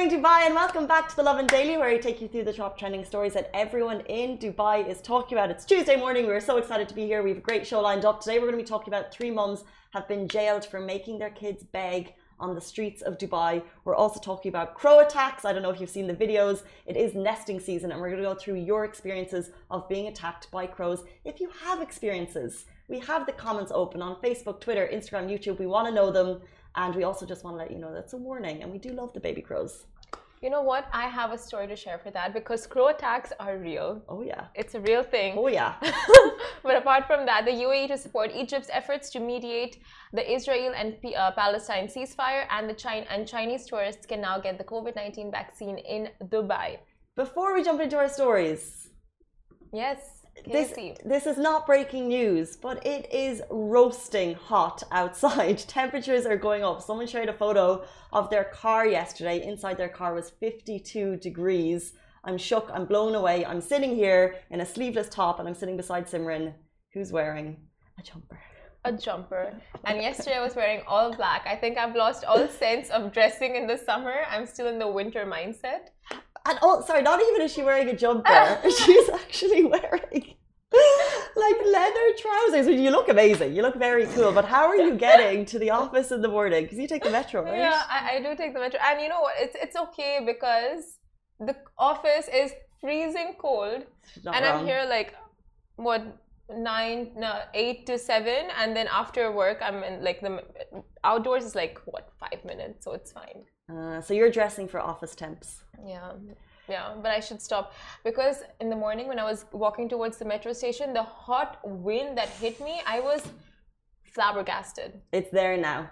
morning, Dubai, and welcome back to the Lovin Daily, where I take you through the top trending stories that everyone in Dubai is talking about. It's Tuesday morning. We're so excited to be here. We have a great show lined up. Today, we're going to be talking about three mums have been jailed for making their kids beg on the streets of Dubai. We're also talking about crow attacks. I don't know if you've seen the videos. It is nesting season, and we're going to go through your experiences of being attacked by crows. If you have experiences, we have the comments open on Facebook, Twitter, Instagram, YouTube. We want to know them. And we also just want to let you know that's a warning, and we do love the baby crows. You know what? I have a story to share for that because crow attacks are real. Oh, yeah. It's a real thing. Oh, yeah. but apart from that, the UAE to support Egypt's efforts to mediate the Israel and uh, Palestine ceasefire, and the China and Chinese tourists can now get the COVID 19 vaccine in Dubai. Before we jump into our stories, yes this, this is not breaking news, but it is roasting hot outside. Temperatures are going up. Someone shared a photo of their car yesterday. Inside their car was 52 degrees. I'm shook. I'm blown away. I'm sitting here in a sleeveless top and I'm sitting beside Simran, who's wearing a jumper. A jumper. And yesterday I was wearing all black. I think I've lost all sense of dressing in the summer. I'm still in the winter mindset. And oh, sorry, not even is she wearing a jumper. She's actually wearing like leather trousers. You look amazing. You look very cool. But how are you getting to the office in the morning? Because you take the metro, right? Yeah, I, I do take the metro. And you know what? It's it's okay because the office is freezing cold, and wrong. I'm here like what nine no eight to seven and then after work i'm in like the outdoors is like what five minutes so it's fine uh, so you're dressing for office temps yeah yeah but i should stop because in the morning when i was walking towards the metro station the hot wind that hit me i was flabbergasted it's there now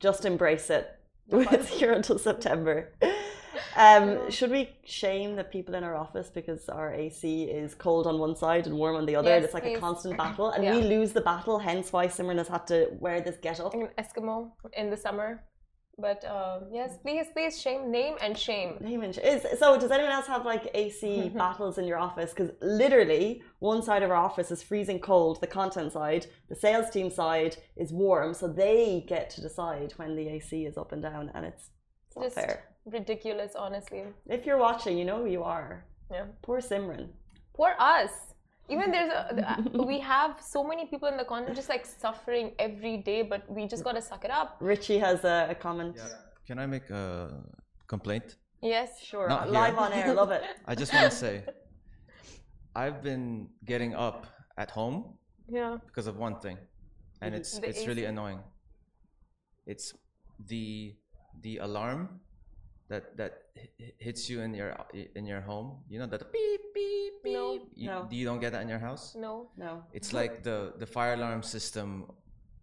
just embrace it it's here until september um, should we shame the people in our office because our AC is cold on one side and warm on the other? Yes, and it's like please. a constant battle, and yeah. we lose the battle. Hence, why Simran has had to wear this get up. Eskimo in the summer. But uh, yes, please, please, shame, name and shame. Name and shame. So, does anyone else have like AC battles in your office? Because literally, one side of our office is freezing cold, the content side, the sales team side is warm, so they get to decide when the AC is up and down, and it's, it's not fair ridiculous, honestly. If you're watching, you know who you are. Yeah. Poor Simran. Poor us. Even there's a, uh, we have so many people in the content just like suffering every day, but we just gotta suck it up. Richie has a, a comment. Yeah. Can I make a complaint? Yes, sure. Not Live here. on air, love it. I just want to say, I've been getting up at home. Yeah. Because of one thing, and it's the it's AC. really annoying. It's the the alarm that that hits you in your in your home you know that beep beep beep. No, you, no. you don't get that in your house? No no. It's like the the fire alarm system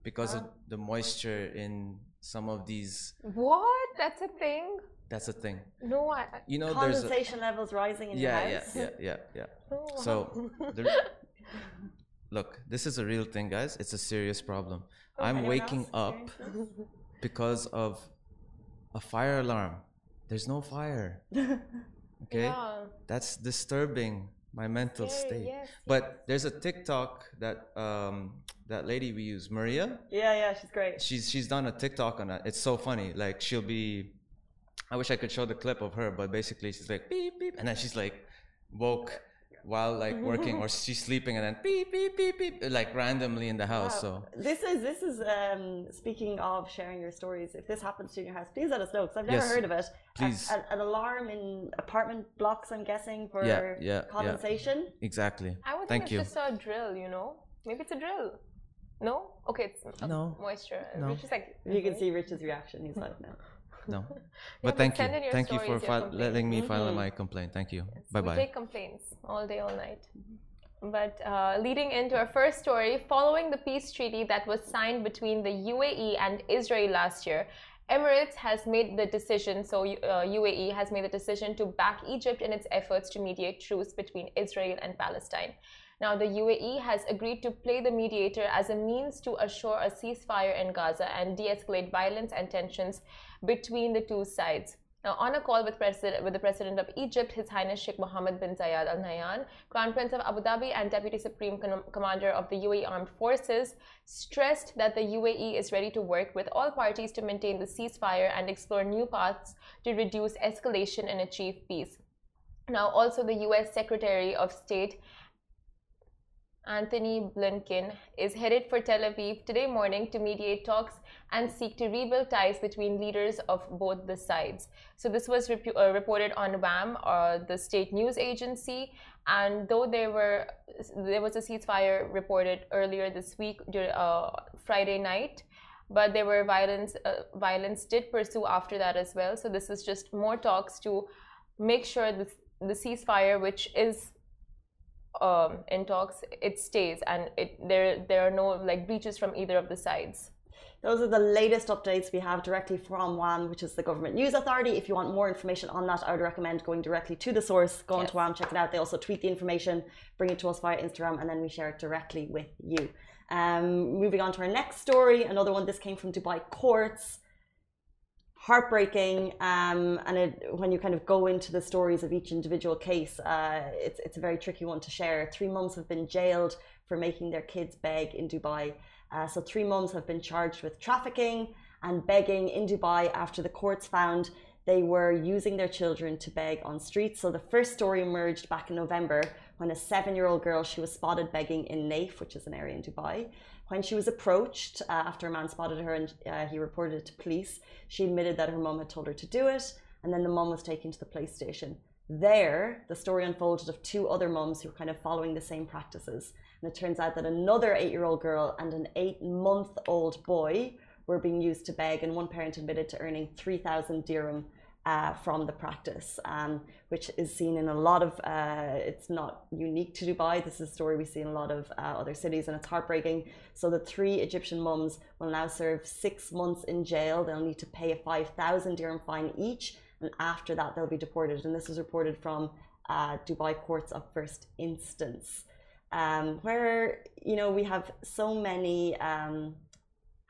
because of the moisture in some of these what? That's a thing? That's a thing. No I, you know condensation a, levels rising in yeah, your house? yeah yeah yeah yeah. Oh, so there, look this is a real thing guys. It's a serious problem. Oh, i'm waking up because of a fire alarm there's no fire. Okay? Yeah. That's disturbing my mental Scary, state. Yes, but yes. there's a TikTok that um that lady we use, Maria. Yeah, yeah, she's great. She's she's done a TikTok on it. It's so funny. Like she'll be I wish I could show the clip of her, but basically she's like beep beep and then she's like woke while like working or she's sleeping and then beep beep beep beep like randomly in the house wow. so. this is this is um speaking of sharing your stories if this happens to in your house please let us know because i've never yes, heard of it. please. A, a, an alarm in apartment blocks i'm guessing for yeah, yeah, condensation? Yeah. exactly. I would Thank think it's you. just a drill you know? Maybe it's a drill. No? Okay it's no. moisture. No. rich is like you can see rich's reaction he's like no no. But thank you. Thank you for letting me file mm-hmm. my complaint. Thank you. Yes, bye bye. take complaints all day, all night. But uh, leading into our first story, following the peace treaty that was signed between the UAE and Israel last year, Emirates has made the decision, so uh, UAE has made the decision to back Egypt in its efforts to mediate truce between Israel and Palestine. Now, the UAE has agreed to play the mediator as a means to assure a ceasefire in Gaza and de escalate violence and tensions between the two sides. Now, on a call with, with, the President of Egypt, His Highness Sheikh Mohammed bin Zayed Al Nahyan, Crown Prince of Abu Dhabi and Deputy Supreme Com Commander of the UAE Armed Forces, stressed that the UAE is ready to work with all parties to maintain the ceasefire and explore new paths to reduce escalation and achieve peace. Now, also, the US Secretary of State Antony Blinken is headed for Tel Aviv today morning to mediate talks and seek to rebuild ties between leaders of both the sides. So this was rep uh, reported on WAM, uh, the state news agency, and though there were there was a ceasefire reported earlier this week, uh, Friday night, but there were violence uh, violence did pursue after that as well. So this is just more talks to make sure the the ceasefire, which is um, in talks, it stays and it, there there are no like breaches from either of the sides. Those are the latest updates we have directly from WAM, which is the Government News Authority. If you want more information on that, I would recommend going directly to the source, go yes. onto WAM, check it out. They also tweet the information, bring it to us via Instagram, and then we share it directly with you. Um, moving on to our next story, another one. This came from Dubai courts heartbreaking. Um, and it, when you kind of go into the stories of each individual case, uh, it's, it's a very tricky one to share. Three moms have been jailed for making their kids beg in Dubai. Uh, so, three moms have been charged with trafficking and begging in Dubai after the courts found they were using their children to beg on streets. So, the first story emerged back in November when a seven year old girl she was spotted begging in Naif, which is an area in Dubai. When she was approached uh, after a man spotted her and uh, he reported it to police, she admitted that her mum had told her to do it, and then the mum was taken to the police station. There, the story unfolded of two other mums who were kind of following the same practices. And it turns out that another eight year old girl and an eight month old boy were being used to beg, and one parent admitted to earning 3,000 dirham uh, from the practice, um, which is seen in a lot of. Uh, it's not unique to Dubai. This is a story we see in a lot of uh, other cities, and it's heartbreaking. So the three Egyptian mums will now serve six months in jail. They'll need to pay a five thousand dirham fine each, and after that they'll be deported. And this was reported from uh, Dubai courts of first instance, um, where you know we have so many. Um,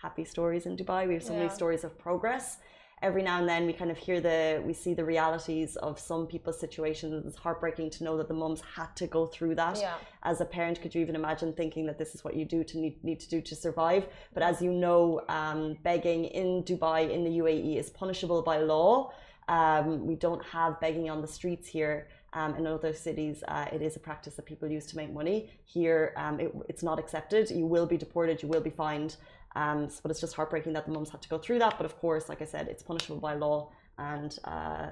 happy stories in Dubai. We have so yeah. many stories of progress every now and then we kind of hear the we see the realities of some people's situations it's heartbreaking to know that the mums had to go through that yeah. as a parent could you even imagine thinking that this is what you do to need, need to do to survive but as you know um, begging in dubai in the uae is punishable by law um, we don't have begging on the streets here um, in other cities, uh, it is a practice that people use to make money. Here, um, it, it's not accepted. You will be deported. You will be fined. Um, but it's just heartbreaking that the mums had to go through that. But of course, like I said, it's punishable by law, and uh,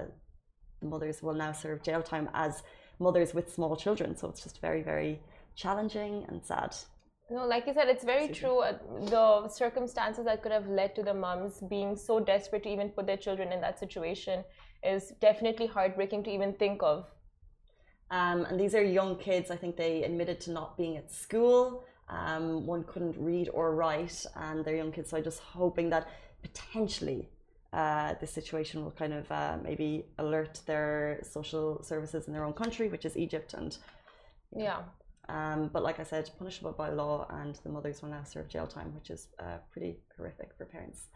the mothers will now serve jail time as mothers with small children. So it's just very, very challenging and sad. No, like you said, it's very true. Uh, the circumstances that could have led to the mums being so desperate to even put their children in that situation is definitely heartbreaking to even think of. Um, and these are young kids. I think they admitted to not being at school. Um, one couldn't read or write, and they're young kids. So I'm just hoping that potentially uh, this situation will kind of uh, maybe alert their social services in their own country, which is Egypt. And yeah. Um, but like I said, punishable by law, and the mothers will now serve jail time, which is uh, pretty horrific for parents.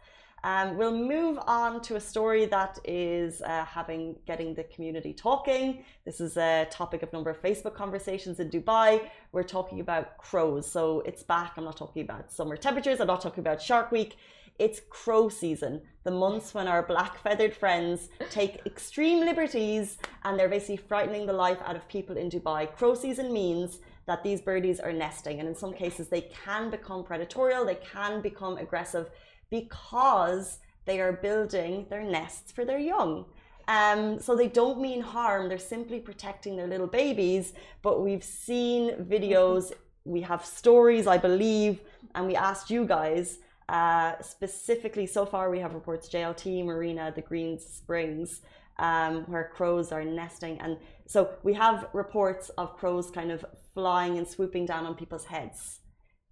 Um, we'll move on to a story that is uh, having getting the community talking. This is a topic of number of Facebook conversations in Dubai. We're talking about crows, so it's back. I'm not talking about summer temperatures. I'm not talking about Shark Week. It's crow season, the months when our black feathered friends take extreme liberties and they're basically frightening the life out of people in Dubai. Crow season means that these birdies are nesting, and in some cases, they can become predatorial, they can become aggressive because they are building their nests for their young. Um, so they don't mean harm, they're simply protecting their little babies. But we've seen videos, we have stories, I believe, and we asked you guys uh, specifically. So far, we have reports JLT, Marina, the Green Springs, um, where crows are nesting. And so we have reports of crows kind of flying and swooping down on people's heads.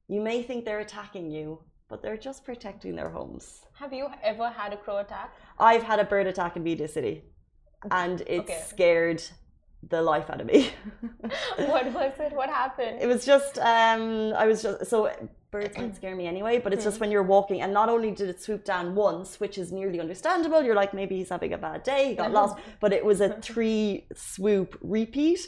You may think they're attacking you, but they're just protecting their homes. Have you ever had a crow attack? I've had a bird attack in Media City, and it okay. scared the life out of me. what was it? What happened? It was just um, I was just so birds might scare me anyway, but it's just when you're walking, and not only did it swoop down once, which is nearly understandable, you're like, maybe he's having a bad day, he got lost, but it was a three swoop repeat,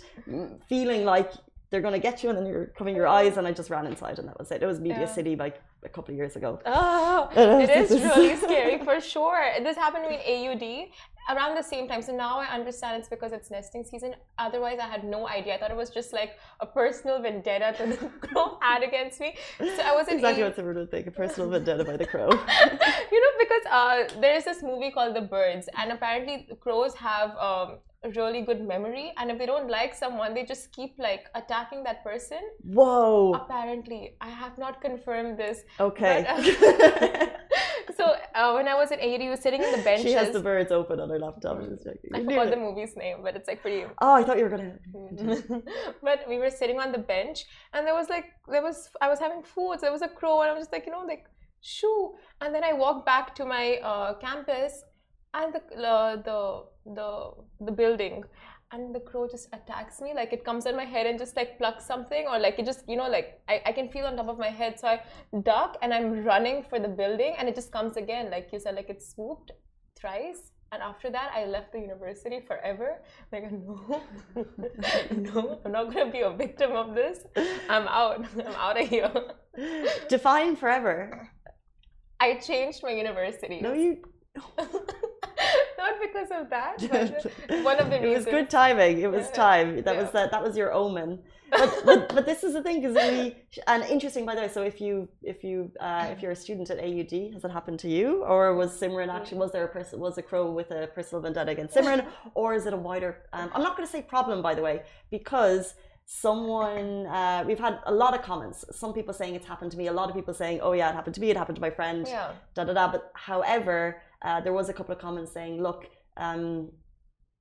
feeling like they're going to get you, and then you're covering your eyes, and I just ran inside, and that was it. It was Media Yeah. City like a couple of years ago. Oh, it is really scary for sure. This happened to me in AUD around the same time. So now I understand it's because it's nesting season. Otherwise, I had no idea. I thought it was just like a personal vendetta that the crow had against me. So I was in Exactly AUD what someone would think, a personal vendetta by the crow. you know, because uh, there is this movie called The Birds, and apparently crows have um, a really good memory, and if they don't like someone, they just keep like attacking that person. Whoa. Apparently, I have not confirmed this. Okay. But, so uh, when I was in AUD, sitting in the bench she has the birds open on her laptop. Just. I forgot the movie's name, but it's like pretty. Oh, I thought you were gonna. but we were sitting on the bench, and there was like there was I was having food. So there was a crow, and I was just like you know like shoo. And then I walked back to my uh, campus, and the uh, the the the building. And the crow just attacks me, like it comes on my head and just like plucks something, or like it just, you know, like I, I can feel on top of my head. So I duck and I'm running for the building, and it just comes again, like you said, like it swooped thrice. And after that, I left the university forever. Like, no, no, I'm not gonna be a victim of this. I'm out. I'm out of here. Define forever. I changed my university. No, you. not because of that, but one of the it reasons. was good timing. It was Yeah. time. That Yeah. was that. That was your omen. But, but but this is the thing because we and interesting by the way. So if you if you uh, if you're a student at AUD, has it happened to you, or was Simran actually was there a person was a crow with a personal vendetta against Simran, or is it a wider? Um, I'm not going to say problem by the way because someone uh, we've had a lot of comments. Some people saying it's happened to me. A lot of people saying, oh yeah, it happened to me. It happened to my friend Yeah. da da da. But however, uh, there was a couple of comments saying, look, um,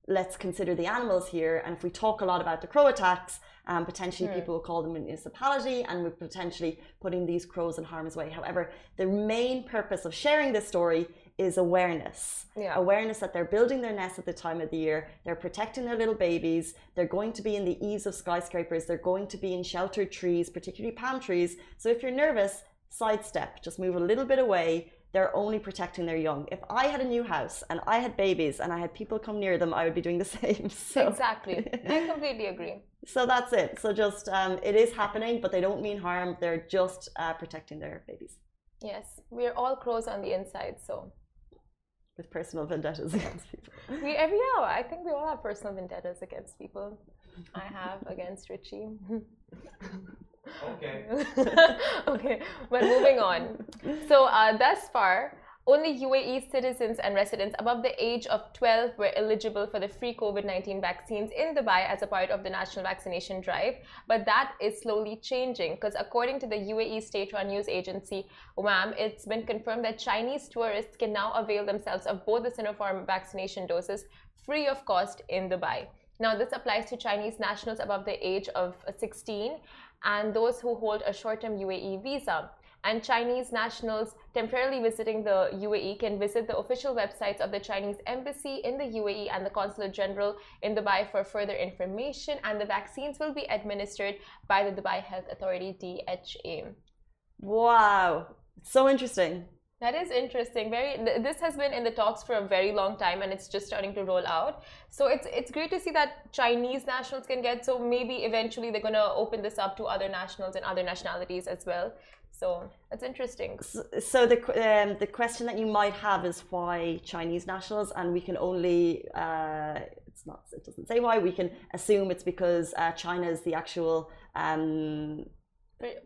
let's consider the animals here. And if we talk a lot about the crow attacks, um, potentially Hmm. people will call them a municipality and we're potentially putting these crows in harm's way. However, the main purpose of sharing this story is awareness. Yeah. Awareness that they're building their nests at the time of the year, they're protecting their little babies, they're going to be in the eaves of skyscrapers, they're going to be in sheltered trees, particularly palm trees. So if you're nervous, sidestep, just move a little bit away. They're only protecting their young. If I had a new house and I had babies and I had people come near them, I would be doing the same. So, Exactly. I completely agree. so that's it. So just um, it is happening, but they don't mean harm. They're just uh, protecting their babies Yes, we're all crows on the inside, so with personal vendettas against people. we every hour. I think we all have personal vendettas against people. I have against Richie. Okay. okay, but moving on. So uh, thus far, only UAE citizens and residents above the age of 12 were eligible for the free COVID 19 vaccines in Dubai as a part of the national vaccination drive. But that is slowly changing because, according to the UAE state run news agency WAM, it's been confirmed that Chinese tourists can now avail themselves of both the Sinopharm vaccination doses free of cost in Dubai. Now, this applies to Chinese nationals above the age of 16 and those who hold a short term UAE visa. And Chinese nationals temporarily visiting the UAE can visit the official websites of the Chinese embassy in the UAE and the consulate general in Dubai for further information. And the vaccines will be administered by the Dubai Health Authority DHA. Wow, so interesting. That is interesting. Very. th- This has been in the talks for a very long time, and it's just starting to roll out. So it's it's great to see that Chinese nationals can get. So maybe eventually they're gonna open this up to other nationals and other nationalities as well. So that's interesting. So, so the um, the question that you might have is why Chinese nationals, and we can only uh, it's not it doesn't say why. We can assume it's because uh, China is the actual um,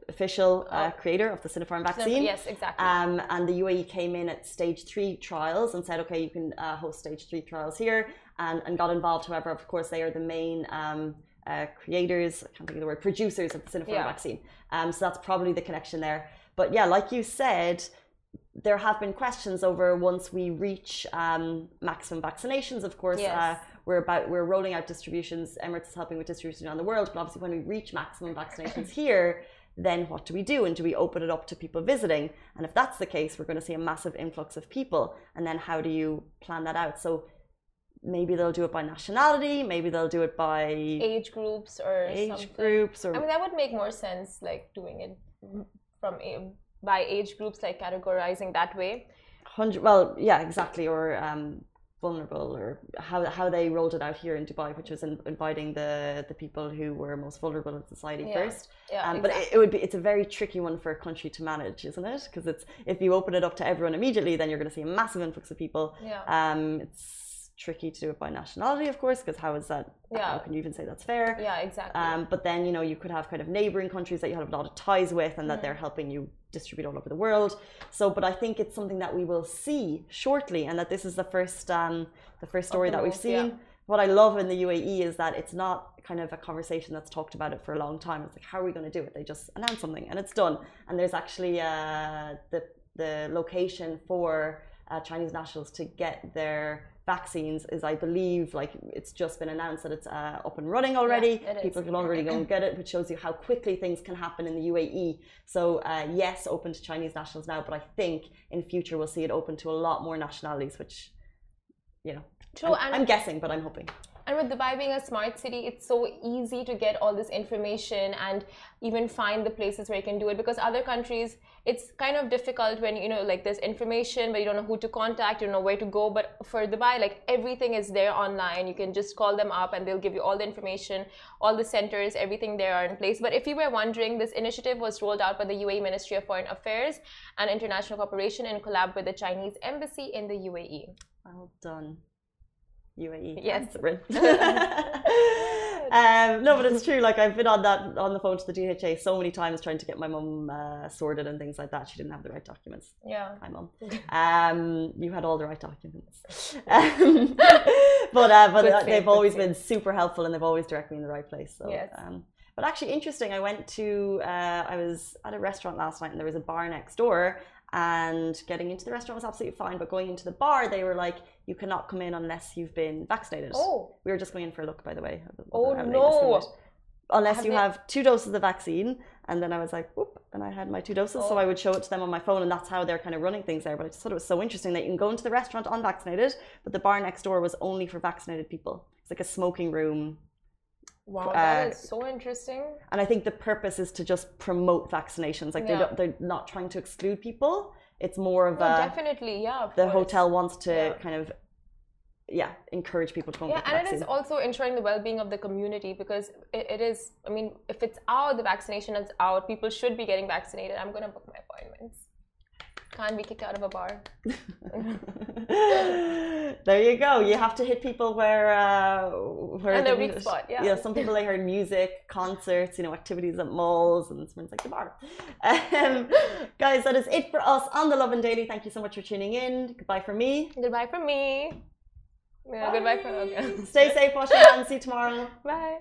official uh, creator of the Sinopharm vaccine. Yes, exactly. Um, and the UAE came in at stage three trials and said, okay, you can uh, host stage three trials here, and, and got involved. However, of course, they are the main um, uh, creators, I can't think of the word, producers of the Sinopharm Yeah. vaccine. Um, so that's probably the connection there. But yeah, like you said, there have been questions over once we reach um, maximum vaccinations. Of course, Yes. uh, we're about we're rolling out distributions. Emirates is helping with distribution around the world, but obviously when we reach maximum vaccinations here, then what do we do? And do we open it up to people visiting? And if that's the case, we're going to see a massive influx of people. And then how do you plan that out? So maybe they'll do it by nationality, maybe they'll do it by Age groups or age something. groups, or I mean, that would make more sense, like doing it from a, by age groups, like categorizing that way. Hundred. Well, yeah, exactly. Or um, vulnerable, or how how they rolled it out here in Dubai, which was in, inviting the the people who were most vulnerable in society Yeah. first. Yeah, Um, exactly. But it, it would be it's a very tricky one for a country to manage, isn't it? Because it's if you open it up to everyone immediately, then you're going to see a massive influx of people. yeah. Um, it's tricky to do it by nationality, of course, because how is that? Yeah. How can you even say that's fair? yeah, exactly. Um, but then you know you could have kind of neighboring countries that you have a lot of ties with, and that Mm. they're helping you distribute all over the world. So, but I think it's something that we will see shortly, and that this is the first um, the first story that we've seen. yeah. What I love in the UAE is that it's not kind of a conversation that's talked about it for a long time. It's like how are we going to do it? They just announce something and it's done. And there's actually uh, the the location for uh, Chinese nationals to get their vaccines is I believe like it's just been announced that it's uh, up and running already. is. People can already go and get it, which shows you how quickly things can happen in the UAE. So uh, yes, open to Chinese nationals now, but I think in future we'll see it open to a lot more nationalities, which you know, True, I'm, I'm guessing, but I'm hoping. And with Dubai being a smart city, it's so easy to get all this information and even find the places where you can do it. Because other countries, it's kind of difficult when you know, like there's information, but you don't know who to contact, you don't know where to go. But for Dubai, like everything is there online. You can just call them up and they'll give you all the information, all the centers, everything there are in place. But if you were wondering, this initiative was rolled out by the UAE Ministry of Foreign Affairs and International Cooperation in collab with the Chinese Embassy in the UAE. Well done. UAE. Yes. Um, no, but it's true. Like I've been on that on the phone to the DHA so many times trying to get my mum uh, sorted and things like that. She didn't have the right documents. Yeah. Hi, mum. Um, you had all the right documents. Um, but uh, but uh, they've always been super helpful and they've always directed me in the right place. So, Yes. um, but actually, interesting. I went to uh, I was at a restaurant last night and there was a bar next door. And getting into the restaurant was absolutely fine, but going into the bar, they were like, "You cannot come in unless you've been vaccinated." Oh. we were just going in for a look, by the way. Oh, no. Unless Have you have two doses of the vaccine, and then I was like, whoop, and I had my two doses, so Oh. I would show it to them on my phone, and that's how they're kind of running things there. But I just thought it was so interesting that you can go into the restaurant unvaccinated, but the bar next door was only for vaccinated people. It's like a smoking room, Wow, that Uh, is so interesting. and I think the purpose is to just promote vaccinations. Like they Yeah. don't, they're not trying to exclude people. It's more of No, a definitely, yeah. of the course. hotel wants to Yeah. kind of yeah encourage people to go Yeah, get the and it is also ensuring the well-being of the community because it, it is. I mean, if it's out, the vaccination is out. People should be getting vaccinated. I'm gonna book my appointments. Can't be kicked out of a bar. there you go. You have to hit people where uh, where And they- weak spot, yeah. Yeah, some people they heard music, concerts, you know, activities at malls, and someone's like the bar. Um, guys, that is it for us on the Lovin Daily. Thank you so much for tuning in. Goodbye from me. Goodbye from me. Yeah, Bye. goodbye for now. Okay. Stay safe, wash your hands. See you tomorrow. Bye.